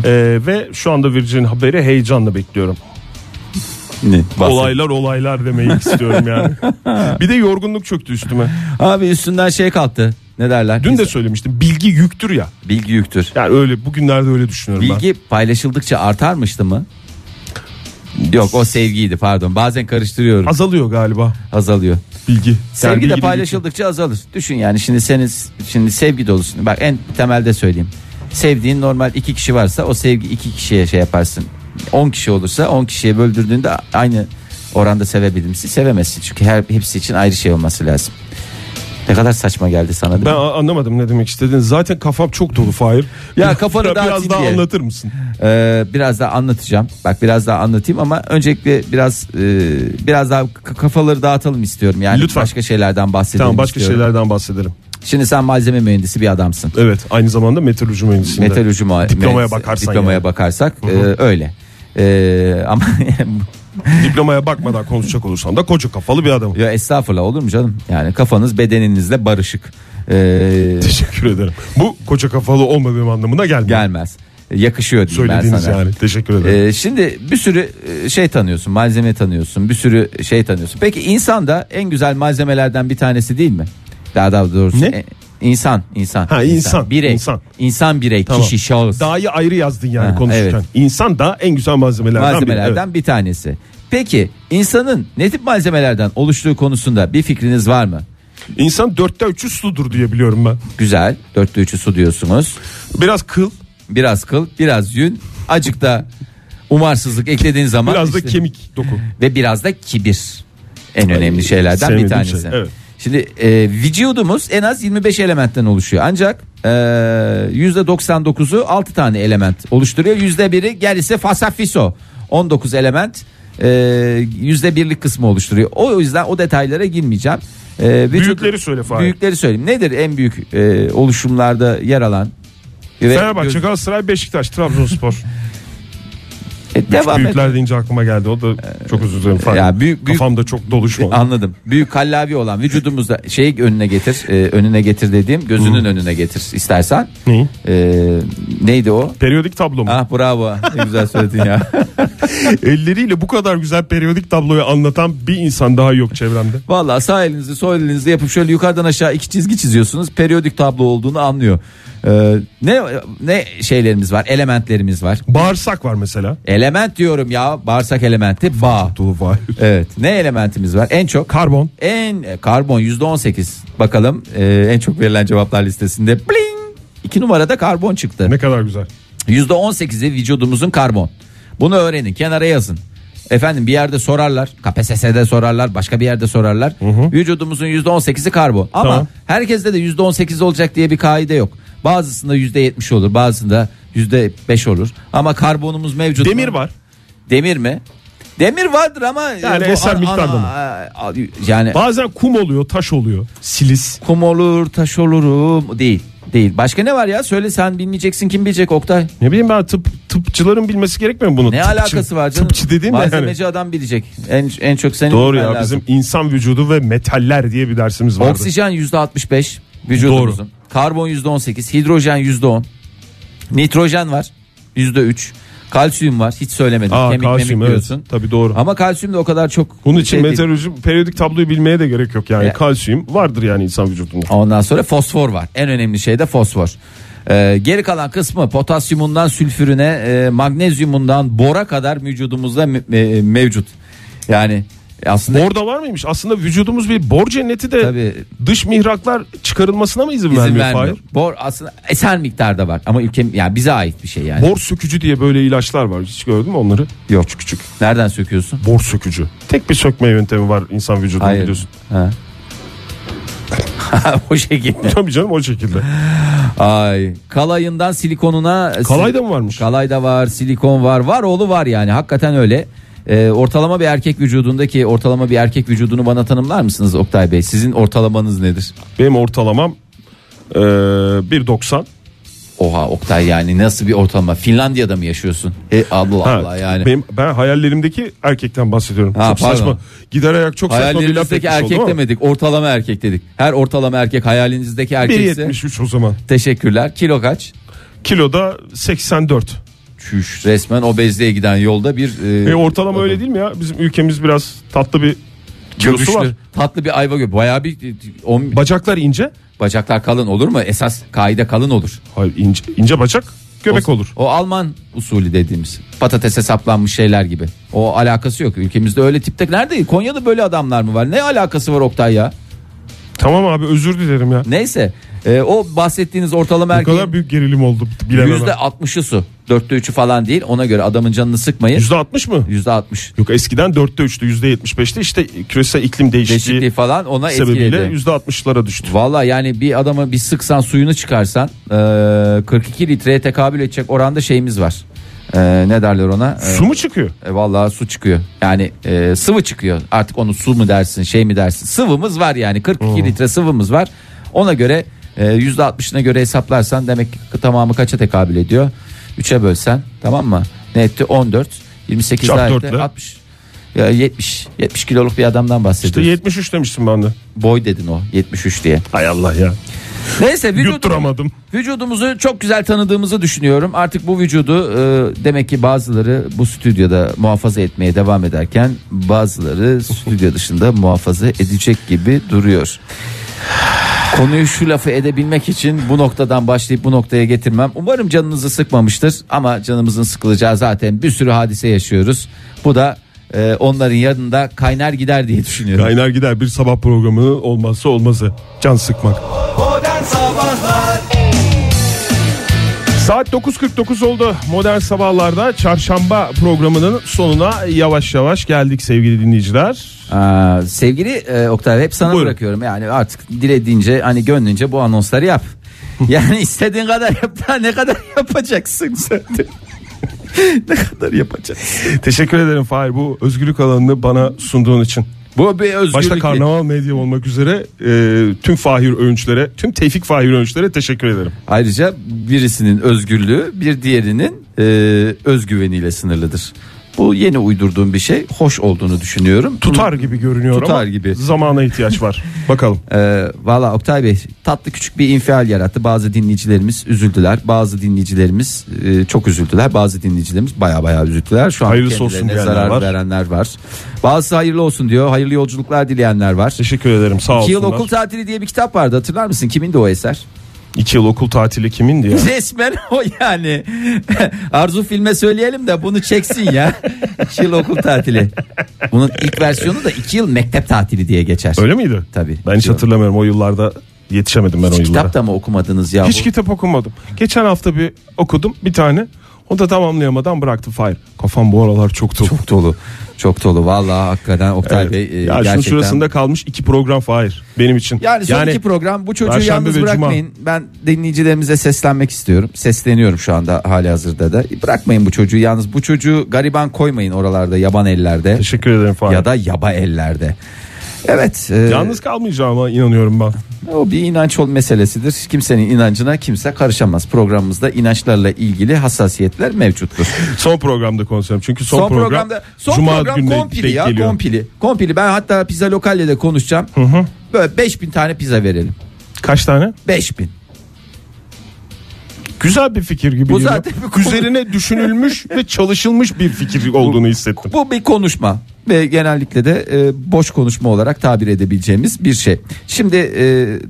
E, ve şu anda Virgin haberi heyecanla bekliyorum. Ne? Bahset. Olaylar olaylar demeyi istiyorum yani. bir de yorgunluk çöktü üstüme. Abi üstünden şey kalktı. Ne derler? Dün de söylemiştim. Bilgi yüktür ya. bilgi yüktür. Yani öyle bugünlerde öyle düşünüyorum ben. Bilgi paylaşıldıkça artarmıştı mı? Yok o sevgiydi pardon. Bazen karıştırıyorum. Azalıyor galiba Azalıyor. bilgi. Sevgi Yani de bilgi paylaşıldıkça azalır. Düşün yani şimdi seniz şimdi sevgi dolusun. Bak en temelde söyleyeyim. Sevdiğin normal iki kişi varsa o sevgi iki kişiye şey yaparsın. 10 kişi olursa 10 kişiye böldürdüğünde aynı oranda sevebilir misin? Sevemezsin. Çünkü her hepsi için ayrı şey olması lazım. Ne kadar saçma geldi sana değil Ben mi? anlamadım ne demek istediğin. Zaten kafam çok dolu Fahir. Ya kafanı Biraz- Biraz daha diye. anlatır mısın? Ee, biraz daha anlatacağım. Bak biraz daha anlatayım ama öncelikle biraz e, biraz daha kafaları dağıtalım istiyorum. Yani Lütfen. başka şeylerden bahsedelim Tamam başka istiyorum. şeylerden bahsedelim. Şimdi sen malzeme mühendisi bir adamsın. Evet aynı zamanda meteoroloji mühendisliğinde. Meteoroloji mu- Diplomaya mühendisi- bakarsan diplomaya yani. bakarsak e, öyle. E, ama Diplomaya bakmadan konuşacak olursam da koca kafalı bir adamım. ya estağfurullah olur mu canım? Yani kafanız bedeninizle barışık. E, Teşekkür ederim. Bu koca kafalı olmadığım anlamına gelmiyor. gelmez. Yakışıyor diyeyim ben Söylediğiniz sana. yani. Teşekkür ederim. Ee, şimdi bir sürü e, şey tanıyorsun, malzeme tanıyorsun, bir sürü şey tanıyorsun. Peki insan da en güzel malzemelerden bir tanesi değil mi? Daha daha doğrusu Ne? e, insan, insan. Ha, insan, birey, insan. insan birey, Tamam. kişi, şahıs. Da'yı ayrı yazdın yani Ha, konuşurken. evet. İnsan da en güzel malzemelerden, malzemelerden biri. bir tanesi. Peki insanın ne tip malzemelerden oluştuğu konusunda bir fikriniz var mı? Evet. İnsan dörtte üçü sudur diye biliyorum ben. Güzel. Dörtte üçü su diyorsunuz. Biraz kıl, Biraz kıl, biraz yün, acık da umarsızlık eklediğin zaman biraz da işte- kemik doku. ve biraz da kibir. En önemli şeylerden bir sevmediğim tanesi. şey, evet. Şimdi e, vücudumuz en az 25 elementten oluşuyor. Ancak e, %99'u 6 tane element oluşturuyor. %1'i gerisi fasafiso. 19 element e, %1'lik kısmı oluşturuyor. O yüzden o detaylara girmeyeceğim. E, vücut- Büyükleri söyle Fahir. Büyükleri söyleyeyim. Nedir en büyük e, oluşumlarda yer alan? Ve Fenerbahçe, göz- Galatasaray, Beşiktaş, Trabzonspor. E, devam et. Büyükler deyince aklıma geldi. O da çok özür dilerim. Fahir. Ya büyük- büyük- Kafamda çok dolu şu an. Anladım. Büyük kallavi olan vücudumuzda şey önüne getir. e, önüne getir dediğim gözünün önüne getir istersen. Neyi? E, neydi o? Periyodik tablo mu? Ah bravo. Ne güzel söyledin ya. Elleriyle bu kadar güzel periyodik tabloyu anlatan bir insan daha yok çevremde. Vallahi sağ elinizi sol elinizi yapıp şöyle yukarıdan aşağı iki çizgi çiziyorsunuz. Periyodik tablo olduğunu anlıyor. E, ne ne şeylerimiz var? Elementlerimiz var. Bağırsak var mesela. Element diyorum ya. Bağırsak elementi bağ. Evet. Ne elementimiz var? En çok Karbon. En e, karbon yüzde on sekiz. Bakalım e, en çok verilen cevaplar listesinde bling. İki numarada karbon çıktı. Ne kadar güzel. Yüzde on sekizi vücudumuzun karbon. Bunu öğrenin kenara yazın. Efendim bir yerde sorarlar. KPSS'de sorarlar. Başka bir yerde sorarlar. Vücudumuzun yüzde on sekizi karbon. Ama Tamam. herkeste de yüzde on sekiz olacak diye bir kaide yok. Bazısında yüzde yetmiş olur. Bazısında yüzde beş olur. Ama karbonumuz mevcut. mu? Demir var. Demir mi? Demir vardır ama Yani bu eser ana- miktarda mı? a- yani Bazen kum oluyor, taş oluyor, silis. kum olur, taş olurum değil. Değil. Başka ne var ya? Söyle sen bilmeyeceksin kim bilecek Oktay? Ne bileyim ben tıp tıpçıların bilmesi gerekmiyor mu bunu? Ne Tıpçı- alakası var canım? Tıpçı dediğim de yani. Malzemeci adam bilecek. En en çok senin Doğru ya lazım. bizim insan vücudu ve metaller diye bir dersimiz vardı. Oksijen yüzde 65 vücudumuzun. Karbon yüzde 18, hidrojen yüzde 10. Nitrojen var yüzde 3. Kalsiyum var. Hiç söylemedim. Aa, Kemik kalsiyum memik evet. diyorsun. Tabii doğru. Ama kalsiyum da o kadar çok Bunun için şey değil. meteoroloji periyodik tabloyu bilmeye de gerek yok yani. Ya. Kalsiyum vardır yani insan vücudunda. Ondan sonra fosfor var. En önemli şey de fosfor. Ee, geri kalan kısmı potasyumundan sülfürüne, e, magnezyumundan bora kadar vücudumuzda me- e, mevcut. Yani aslında Bor da var mıymış? Aslında vücudumuz bir bor cenneti de Tabii. dış mihraklar çıkarılmasına mı izin, izin vermiyor? vermiyor. Fahir? Bor aslında eser miktarda var ama ülke yani bize ait bir şey yani. Bor sökücü diye böyle ilaçlar var. Hiç gördün mü onları? Yok. Küçük küçük. Nereden söküyorsun? Bor sökücü. Tek bir sökme yöntemi var insan vücudunda Hayır. biliyorsun. Ha. o şekilde. Tabii canım o şekilde. Ay. Kalayından silikonuna. Kalay da mı varmış? Kalay da var, silikon var. Var oğlu var yani. Hakikaten öyle. E, ortalama bir erkek vücudundaki ortalama bir erkek vücudunu bana tanımlar mısınız Oktay Bey? Sizin ortalamanız nedir? Benim ortalamam e, 1.90. Oha Oktay yani nasıl bir ortalama? Finlandiya'da mı yaşıyorsun? E Allah Ha, Allah yani. Benim, ben hayallerimdeki erkekten bahsediyorum. Ha, çok pardon. saçma. Gider ayak çok saçma bir laf erkek oldum ama. demedik. Ortalama erkek dedik. Her ortalama erkek hayalinizdeki erkekse 1.73 o zaman. teşekkürler. Kilo kaç? Kiloda 84. Çüş resmen obezliğe giden yolda bir E, ortalama öyle değil mi ya? Bizim ülkemiz biraz tatlı bir Göbüşlü, var. tatlı bir ayva gibi. Bayağı bir on, Bacaklar ince. bacaklar kalın olur mu? Esas kaide kalın olur. Hayır ince, ince bacak göbek o, olur. O Alman usulü dediğimiz patatese saplanmış şeyler gibi. O alakası yok. Ülkemizde öyle tipte nerede? Konya'da böyle adamlar mı var? Ne alakası var Oktay ya? Tamam abi özür dilerim ya. Neyse. e, o bahsettiğiniz ortalama Bu erkeğin kadar büyük gerilim oldu. Bilemem. yüzde altmışı su. Dörtte üçü falan değil. Ona göre adamın canını sıkmayın. Yüzde altmış mı? Yüzde altmış. Yok eskiden dörtte üçtü yüzde yetmiş beşti işte küresel iklim değişikliği Değişikliği falan ona sebebiyle etkiledi. yüzde altmışlara düştü. Valla yani bir adama bir sıksan suyunu çıkarsan e, 42 litreye tekabül edecek oranda şeyimiz var. E, ne derler ona? E, Su mu çıkıyor? E, vallahi su çıkıyor. Yani e, sıvı çıkıyor. Artık onu su mu dersin, şey mi dersin? Sıvımız var yani. 42 litre sıvımız var. Ona göre e, %60'ına göre hesaplarsan demek ki tamamı kaça tekabül ediyor? 3'e bölsen tamam mı? Ne etti? 14. 28 Çarp daha etti. dörtle. 60. Ya 70 70 kiloluk bir adamdan İşte bahsediyoruz. 73 demiştim ben de. Boy dedin o 73 diye. Hay Allah ya. Neyse vücudum, vücudumuzu çok güzel tanıdığımızı düşünüyorum. Artık bu vücudu e, demek ki bazıları bu stüdyoda muhafaza etmeye devam ederken bazıları stüdyo dışında muhafaza edecek gibi duruyor. Konuyu şu lafı edebilmek için bu noktadan başlayıp bu noktaya getirmem. Umarım canınızı sıkmamıştır ama canımızın sıkılacağı zaten bir sürü hadise yaşıyoruz. Bu da e, onların yanında kaynar gider diye düşünüyorum. Kaynar gider bir sabah programı olmazsa olmazı. Can sıkmak. Modern Sabahlar Saat 9.49 oldu. Modern Sabahlar'da çarşamba programının sonuna yavaş yavaş geldik sevgili dinleyiciler. Aa, sevgili e, Oktay hep sana Buyurun. bırakıyorum. Yani artık dilediğince hani gönlünce bu anonsları yap. yani istediğin kadar yap da ne kadar yapacaksın sen de. ne kadar yapacaksın? Teşekkür ederim Fahir bu özgürlük alanını bana sunduğun için. Bu bir özgürlük. Başta Karnaval Medya olmak üzere e, tüm Fahir Öğünçlere, tüm Tevfik Fahir Öğünçlere teşekkür ederim. Ayrıca birisinin özgürlüğü bir diğerinin e, özgüveniyle sınırlıdır. Bu yeni uydurduğum bir şey. Hoş olduğunu düşünüyorum. Tutar gibi görünüyor Tutar ama gibi. zamana ihtiyaç var. Bakalım. Ee, Valla Oktay Bey tatlı küçük bir infial yarattı. Bazı dinleyicilerimiz üzüldüler. Bazı dinleyicilerimiz e, çok üzüldüler. Bazı dinleyicilerimiz baya baya üzüldüler. Şu an Hayırlısı olsun diyenler zarar var. verenler var. Bazısı hayırlı olsun diyor. Hayırlı yolculuklar dileyenler var. Teşekkür ederim sağ İki yıl olsunlar. okul tatili diye bir kitap vardı hatırlar mısın? Kimindi o eser? İki yıl okul tatili kimindi ya? Resmen o yani. Arzu filme söyleyelim de bunu çeksin ya. İki yıl okul tatili. Bunun ilk versiyonu da iki yıl mektep tatili diye geçer. Öyle miydi? Tabii. Ben hiç hatırlamıyorum o yıllarda yetişemedim ben o Hiç yıllara. kitap da mı okumadınız ya? Hiç kitap okumadım. Geçen hafta bir okudum bir tane. O da tamamlayamadan bıraktım Fahir. Kafam bu aralar çok dolu. Çok dolu. Çok dolu. Vallahi hakikaten Oktay Evet. Bey e, ya gerçekten. şurasında kalmış iki program Fahir benim için. Yani son iki program bu çocuğu yalnız bırakmayın. Ben dinleyicilerimize seslenmek istiyorum. Sesleniyorum şu anda hali hazırda da. Bırakmayın bu çocuğu yalnız. Bu çocuğu gariban koymayın oralarda yaban ellerde. Teşekkür ederim Fahir. Ya da yaba ellerde. Evet. e, Yalnız kalmayacağıma inanıyorum ben. o bir inanç ol meselesidir. Kimsenin inancına kimse karışamaz. Programımızda inançlarla ilgili hassasiyetler mevcuttur. Son programda konuşalım. Çünkü son, Son, program programda son Cuma program kompili ya geliyor. kompili. Kompili ben hatta pizza lokalle de konuşacağım. Böyle 5000 tane pizza verelim. Kaç tane? 5000. Güzel bir fikir gibi Bu geliyor. zaten bir konu. Üzerine düşünülmüş ve çalışılmış bir fikir olduğunu hissettim. Bu bir konuşma ve genellikle de e, boş konuşma olarak tabir edebileceğimiz bir şey. Şimdi e,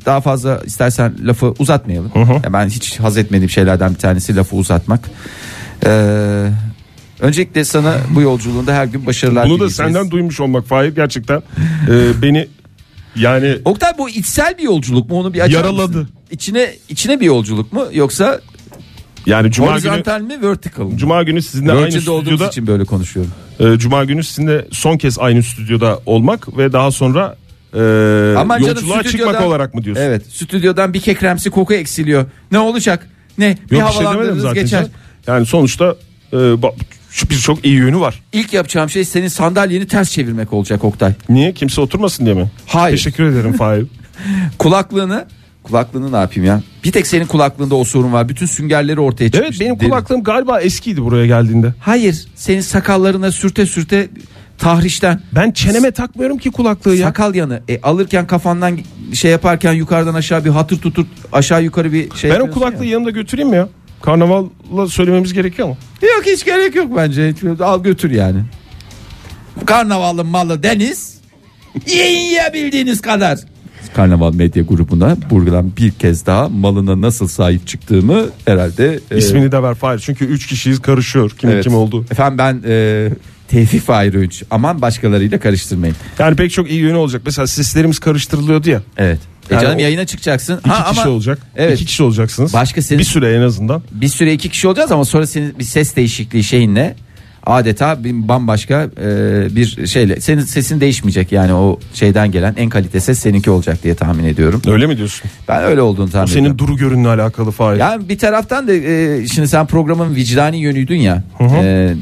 daha fazla istersen lafı uzatmayalım. Ya ben hiç haz etmediğim şeylerden bir tanesi lafı uzatmak. E, öncelikle sana bu yolculuğunda her gün başarılar Bunu da senden duymuş olmak Fahir gerçekten e, beni yani Oktay bu içsel bir yolculuk mu onu bir açar Yaraladı. mısın? İçine içine bir yolculuk mu yoksa yani cuma günü horizontal mi vertical mı? Cuma günü sizinle aynı Virgin'de olduğumuz stüdyoda için böyle konuşuyorum. e, Cuma günü sizinle son kez aynı stüdyoda olmak ve daha sonra e, Aman canım, yolculuğa çıkmak stüdyodan- olarak mı diyorsun? Evet stüdyodan bir kekremsi koku eksiliyor. Ne olacak? Ne? Bir Yok bir şey demedim havalandırırız zaten. geçer. canım. Yani sonuçta e, ba- şu birçok iyi yönü var. İlk yapacağım şey senin sandalyeni ters çevirmek olacak Oktay. Niye? Kimse oturmasın diye mi? Hayır. Teşekkür ederim Fahir. Kulaklığını kulaklığını ne yapayım ya? Bir tek senin kulaklığında o sorun var. Bütün süngerleri ortaya çıkmış. evet benim kulaklığım galiba eskiydi buraya geldiğinde. Hayır, senin sakallarına sürte sürte tahrişten Ben çeneme takmıyorum ki kulaklığı ya. sakal yanı. E, alırken kafandan şey yaparken yukarıdan aşağı bir hatır tutur aşağı yukarı bir şey ben o kulaklığı ya. yanımda götüreyim mi ya? Karnavalla söylememiz gerekiyor mu? Yok hiç gerek yok bence. Al götür yani. Karnavalın malı deniz. Yiyin yiyebildiğiniz kadar. Karnaval Medya grubuna buradan bir kez daha malına nasıl sahip çıktığımı herhalde e, İsmini de ver Fahir. Çünkü 3 kişiyiz karışıyor. Kimin evet. kim oldu. Efendim ben e, Tevfik Fahir Öğünç. Aman başkalarıyla karıştırmayın. Yani pek çok iyi yönü olacak. Mesela seslerimiz karıştırılıyordu ya. Evet. E Yani canım yayına çıkacaksın. İki Ha, kişi ama olacak. Evet. İki kişi olacaksınız. Başka senin- Bir süre en azından. bir süre iki kişi olacağız ama sonra senin bir ses değişikliği şeyinle adeta bir bambaşka e, bir şeyle senin sesin değişmeyecek yani o şeyden gelen en kalite ses seninki olacak diye tahmin ediyorum. Öyle mi diyorsun? Ben öyle olduğunu tahmin Senin ediyorum. duru görünle alakalı Fahir. Yani bir taraftan da e, şimdi sen programın vicdani yönüydün ya. hı. E,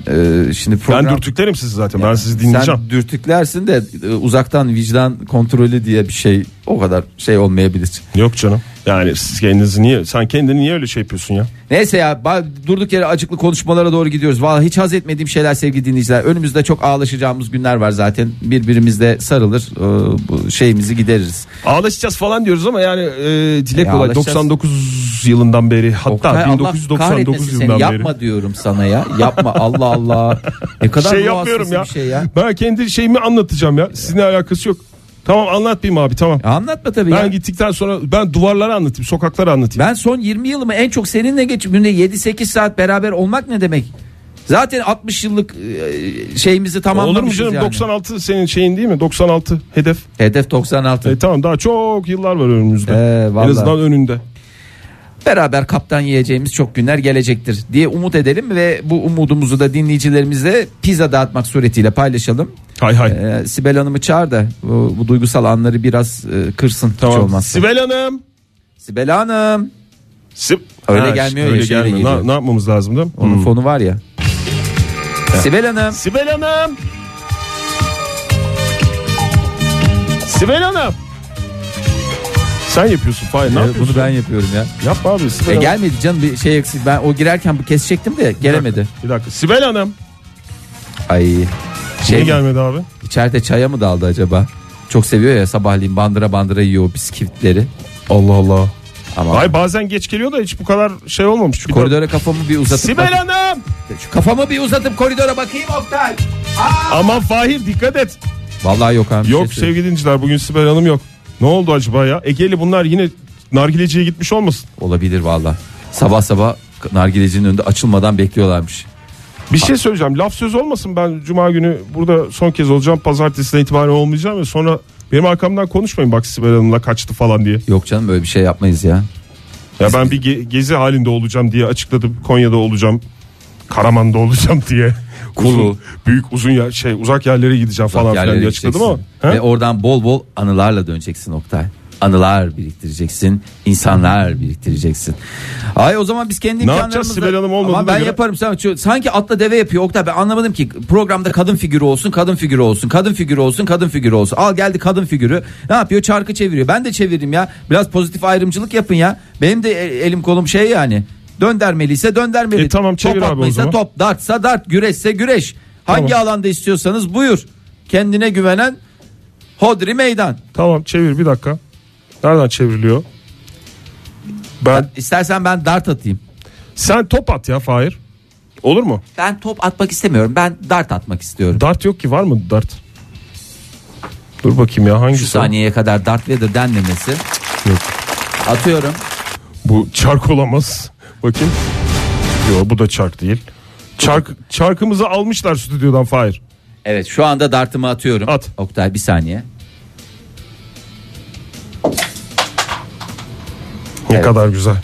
e, şimdi program ben dürtüklerim sizi zaten. Ben sizi dinleyeceğim. Sen dürtüklersin de e, uzaktan vicdan kontrolü diye bir şey o kadar şey olmayabilir. Yok canım. Yani siz kendinizi niye sen kendini niye öyle şey yapıyorsun ya? Neyse ya durduk yere acıklı konuşmalara doğru gidiyoruz. Vallahi hiç haz etmediğim şeyler sevgili dinleyiciler. Önümüzde çok ağlaşacağımız günler var zaten. Birbirimizle sarılır e, bu şeyimizi gideririz. Ağlaşacağız falan diyoruz ama yani e, dile E, kolay ağlaşacağız. 99 yılından beri hatta Oktay, Allah 1999 kahretmesin seni. yılından beri. Yapma diyorum sana ya. Yapma Allah Allah. Ne kadar şey yapmıyorum ya. Bir şey ya. Ben kendi şeyimi anlatacağım ya. Sizinle alakası yok. Tamam anlatmayayım abi tamam. Ya Anlatma tabii Ben ya. gittikten sonra ben duvarları anlatayım, sokakları anlatayım. Ben son 20 yılımı en çok seninle geç günde 7-8 saat beraber olmak ne demek? Zaten 60 yıllık e, şeyimizi Olur tamamlamışız mu canım yani. 96 senin şeyin değil mi? 96 hedef. Hedef 96. E, tamam daha çok yıllar var önümüzde. Ee, en azından önünde. Beraber kaptan yiyeceğimiz çok günler gelecektir diye umut edelim ve bu umudumuzu da dinleyicilerimizle pizza dağıtmak suretiyle paylaşalım. Hay hay. Ee, Sibel Hanım'ı çağır da bu, bu duygusal anları biraz e, kırsın hiç tamam. olmazsa. Sibel Hanım. Sibel Hanım. Sib Öyle gelmiyor ya, öyle gelmiyor. Ne, ne yapmamız lazım değil mi? Onun Hmm. fonu var ya. Sibel Hanım. Sibel Hanım. Sibel Hanım. Sen yapıyorsun Fahir ne yapıyorsun? bunu ben yapıyorum ya. Yapma abi Sibel E, Hanım. gelmedi canım bir şey eksik. Ben o girerken bu kesecektim de gelemedi. Bir dakika. Sibel Hanım. Ay. Niye Şey gelmedi abi? içeride çaya mı daldı acaba? Çok seviyor ya sabahleyin bandıra bandıra yiyor o bisküvitleri. Allah Allah. Ama Ay bazen geç geliyor da hiç bu kadar şey olmamış. Bir koridora kafamı bir uzatıp Sibel bak- Hanım. Şu kafamı bir uzatıp koridora bakayım Oktay. Aman Fahir dikkat et. Vallahi yok abi. bir Yok şey söyleyeyim. sevgili dinciler bugün Sibel Hanım yok. Ne oldu acaba ya? Egeli bunlar yine nargileciye gitmiş olmasın? Olabilir vallahi. Sabah sabah nargilecinin önünde açılmadan bekliyorlarmış. Bir şey söyleyeceğim. Laf söz olmasın. Ben cuma günü burada son kez olacağım. Pazartesiden itibaren olmayacağım ve sonra benim arkamdan konuşmayın bak Sibel Hanım'la kaçtı falan diye. Yok canım böyle bir şey yapmayız ya. Ya ben bir ge- gezi halinde olacağım diye açıkladım. Konya'da olacağım. Karaman'da olacağım diye. Kulu. Uzun, büyük uzun yer, şey uzak yerlere gideceğim falan filan diye açıkladım ama. He? Ve oradan bol bol anılarla döneceksin Oktay. Anılar biriktireceksin, insanlar biriktireceksin. Ay o zaman biz kendi Ne imkanlarımızla- Sibel Hanım olmadığına Ama ben göre- yaparım. Sanki atla deve yapıyor Oktay. Ben anlamadım ki programda kadın figürü olsun, kadın figürü olsun, kadın figürü olsun, kadın figürü olsun. Al geldi kadın figürü. Ne yapıyor? Çarkı çeviriyor. Ben de çeviririm ya. Biraz pozitif ayrımcılık yapın ya. Benim de e- elim kolum şey yani. Döndermeliyse döndermeli. E tamam, çevir top abi o zaman. top, dartsa dart, güreşse güreş. Hangi Tamam. alanda istiyorsanız buyur. Kendine güvenen hodri meydan. Tamam çevir bir dakika. Nereden çevriliyor? Ben İstersen ben dart atayım. sen top at ya Fahir. Olur mu? Ben top atmak istemiyorum. Ben dart atmak istiyorum. Dart yok ki var mı dart? Dur bakayım ya hangisi? Şu saniyeye kadar Darth Vader denmemesi. Yok. Atıyorum. Bu çark olamaz. Bakayım. Yok bu da çark değil. Çark çarkımızı almışlar stüdyodan Fahir. Evet şu anda dartımı atıyorum. At. Oktay bir saniye. Ne Evet. kadar güzel.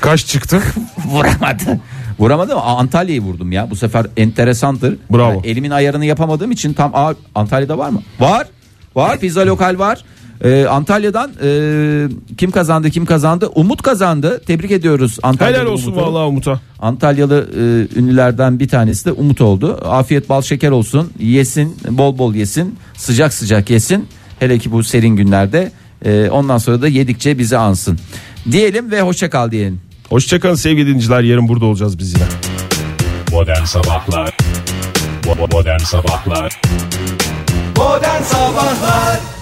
Kaç çıktı? Vuramadı. Vuramadım ama Antalya'yı vurdum ya. Bu sefer enteresandır. Bravo. Yani elimin ayarını yapamadığım için tam Aa, Antalya'da var mı? Var. Var pizza lokal var. Ee, Antalya'dan e, kim kazandı kim kazandı? Umut kazandı. Tebrik ediyoruz Antalyalı Helal olsun Umut'u. vallahi Umut'a. Antalyalı e, ünlülerden bir tanesi de Umut oldu. Afiyet bal şeker olsun. Yesin bol bol yesin. Sıcak sıcak yesin. Hele ki bu serin günlerde. E, ondan sonra da yedikçe bizi ansın. Diyelim ve hoşça kal diyelim. Hoşçakalın sevgili dinleyiciler. Yarın burada olacağız biz yine. Modern Sabahlar Modern Sabahlar Modern Sabahlar